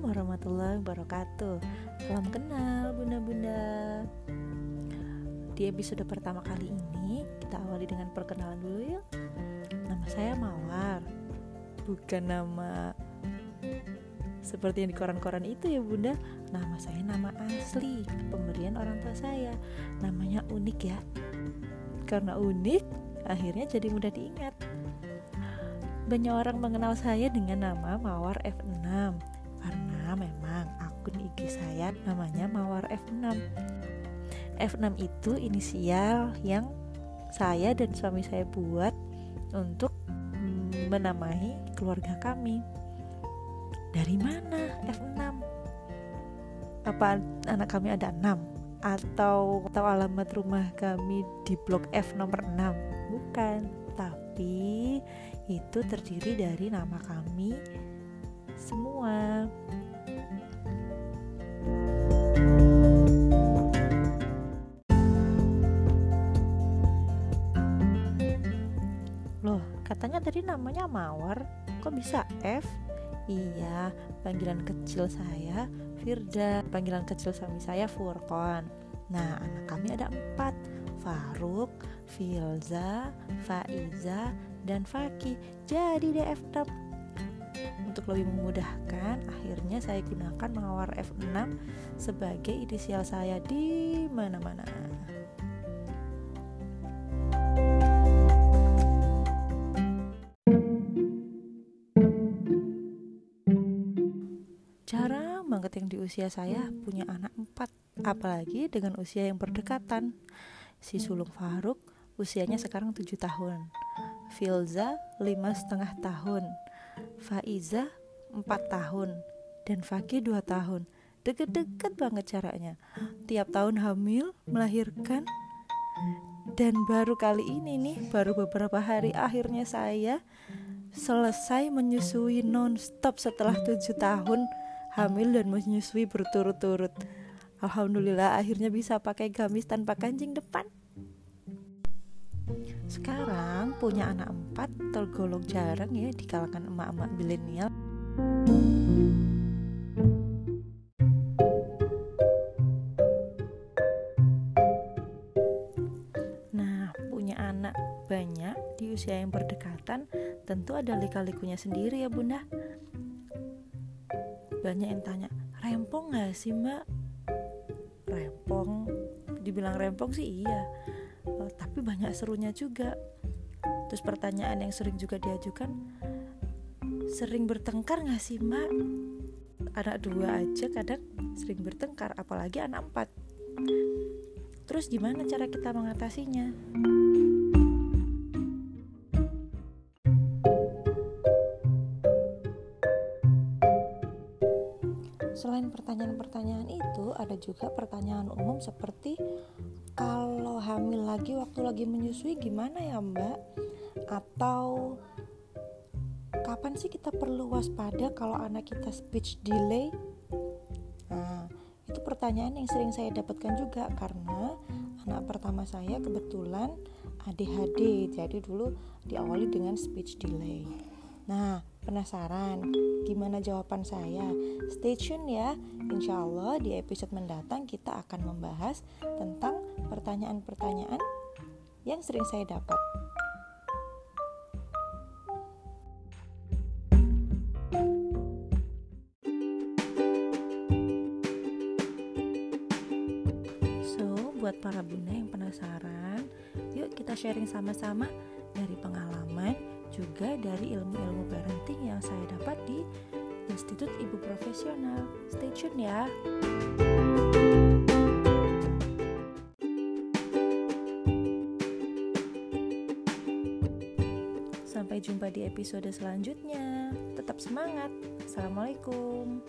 warahmatullahi wabarakatuh. Salam kenal bunda-bunda. Di episode pertama kali ini Kita awali dengan perkenalan dulu yuk. Nama saya Mawar. Bukan nama Seperti yang di koran-koran itu ya bunda. Nama saya nama asli Pemberian orang tua saya. Namanya unik ya. Karena unik Akhirnya jadi mudah diingat. Banyak orang mengenal saya dengan nama Mawar F6 saya namanya Mawar F6. F6 itu inisial yang saya dan suami saya buat untuk menamai keluarga kami. Dari mana F6? Apa anak kami ada 6? Atau, atau alamat rumah kami di blok F nomor 6? Bukan, tapi itu terdiri dari nama kami semua. Katanya tadi namanya Mawar, kok bisa F? Iya, panggilan kecil saya Firda, panggilan kecil suami saya Furqon. Nah, anak kami ada empat, Faruk, Filza, Faiza, dan Faki. Jadi DF6 untuk lebih memudahkan akhirnya saya gunakan mawar F6 sebagai inisial saya di mana-mana jarang banget yang di usia saya punya anak empat apalagi dengan usia yang berdekatan si sulung Faruk usianya sekarang 7 tahun Filza lima setengah tahun, Faiza empat tahun, dan Faki dua tahun. Deket-deket banget caranya. Tiap tahun hamil, melahirkan, dan baru kali ini nih, baru beberapa hari akhirnya saya selesai menyusui non-stop setelah tujuh tahun hamil dan menyusui berturut-turut. Alhamdulillah akhirnya bisa pakai gamis tanpa kancing depan. Sekarang punya anak empat tergolong jarang ya di kalangan emak-emak milenial. Nah, punya anak banyak di usia yang berdekatan tentu ada lika-likunya sendiri ya bunda. Banyak yang tanya, rempong gak sih mbak? Rempong, dibilang rempong sih iya uh, tapi banyak serunya juga. Terus pertanyaan yang sering juga diajukan sering bertengkar gak sih mbak? Anak dua aja kadang sering bertengkar apalagi anak empat. Terus gimana cara kita mengatasinya Selain pertanyaan-pertanyaan itu, ada juga pertanyaan umum seperti kalau hamil lagi waktu lagi menyusui gimana ya mbak? Atau kapan sih kita perlu waspada kalau anak kita speech delay? Nah itu pertanyaan yang sering saya dapatkan juga karena anak pertama saya kebetulan ADHD jadi dulu diawali dengan speech delay. Nah penasaran? Gimana jawaban saya? Stay tune ya. Insya Allah di episode mendatang kita akan membahas tentang pertanyaan-pertanyaan yang sering saya dapat. So, buat para bunda yang penasaran, yuk kita sharing sama-sama dari pengalaman juga dari ilmu-ilmu parenting yang saya dapat di Institut Ibu Profesional. Stay tune ya. Sampai jumpa di episode selanjutnya. Tetap semangat. Assalamualaikum.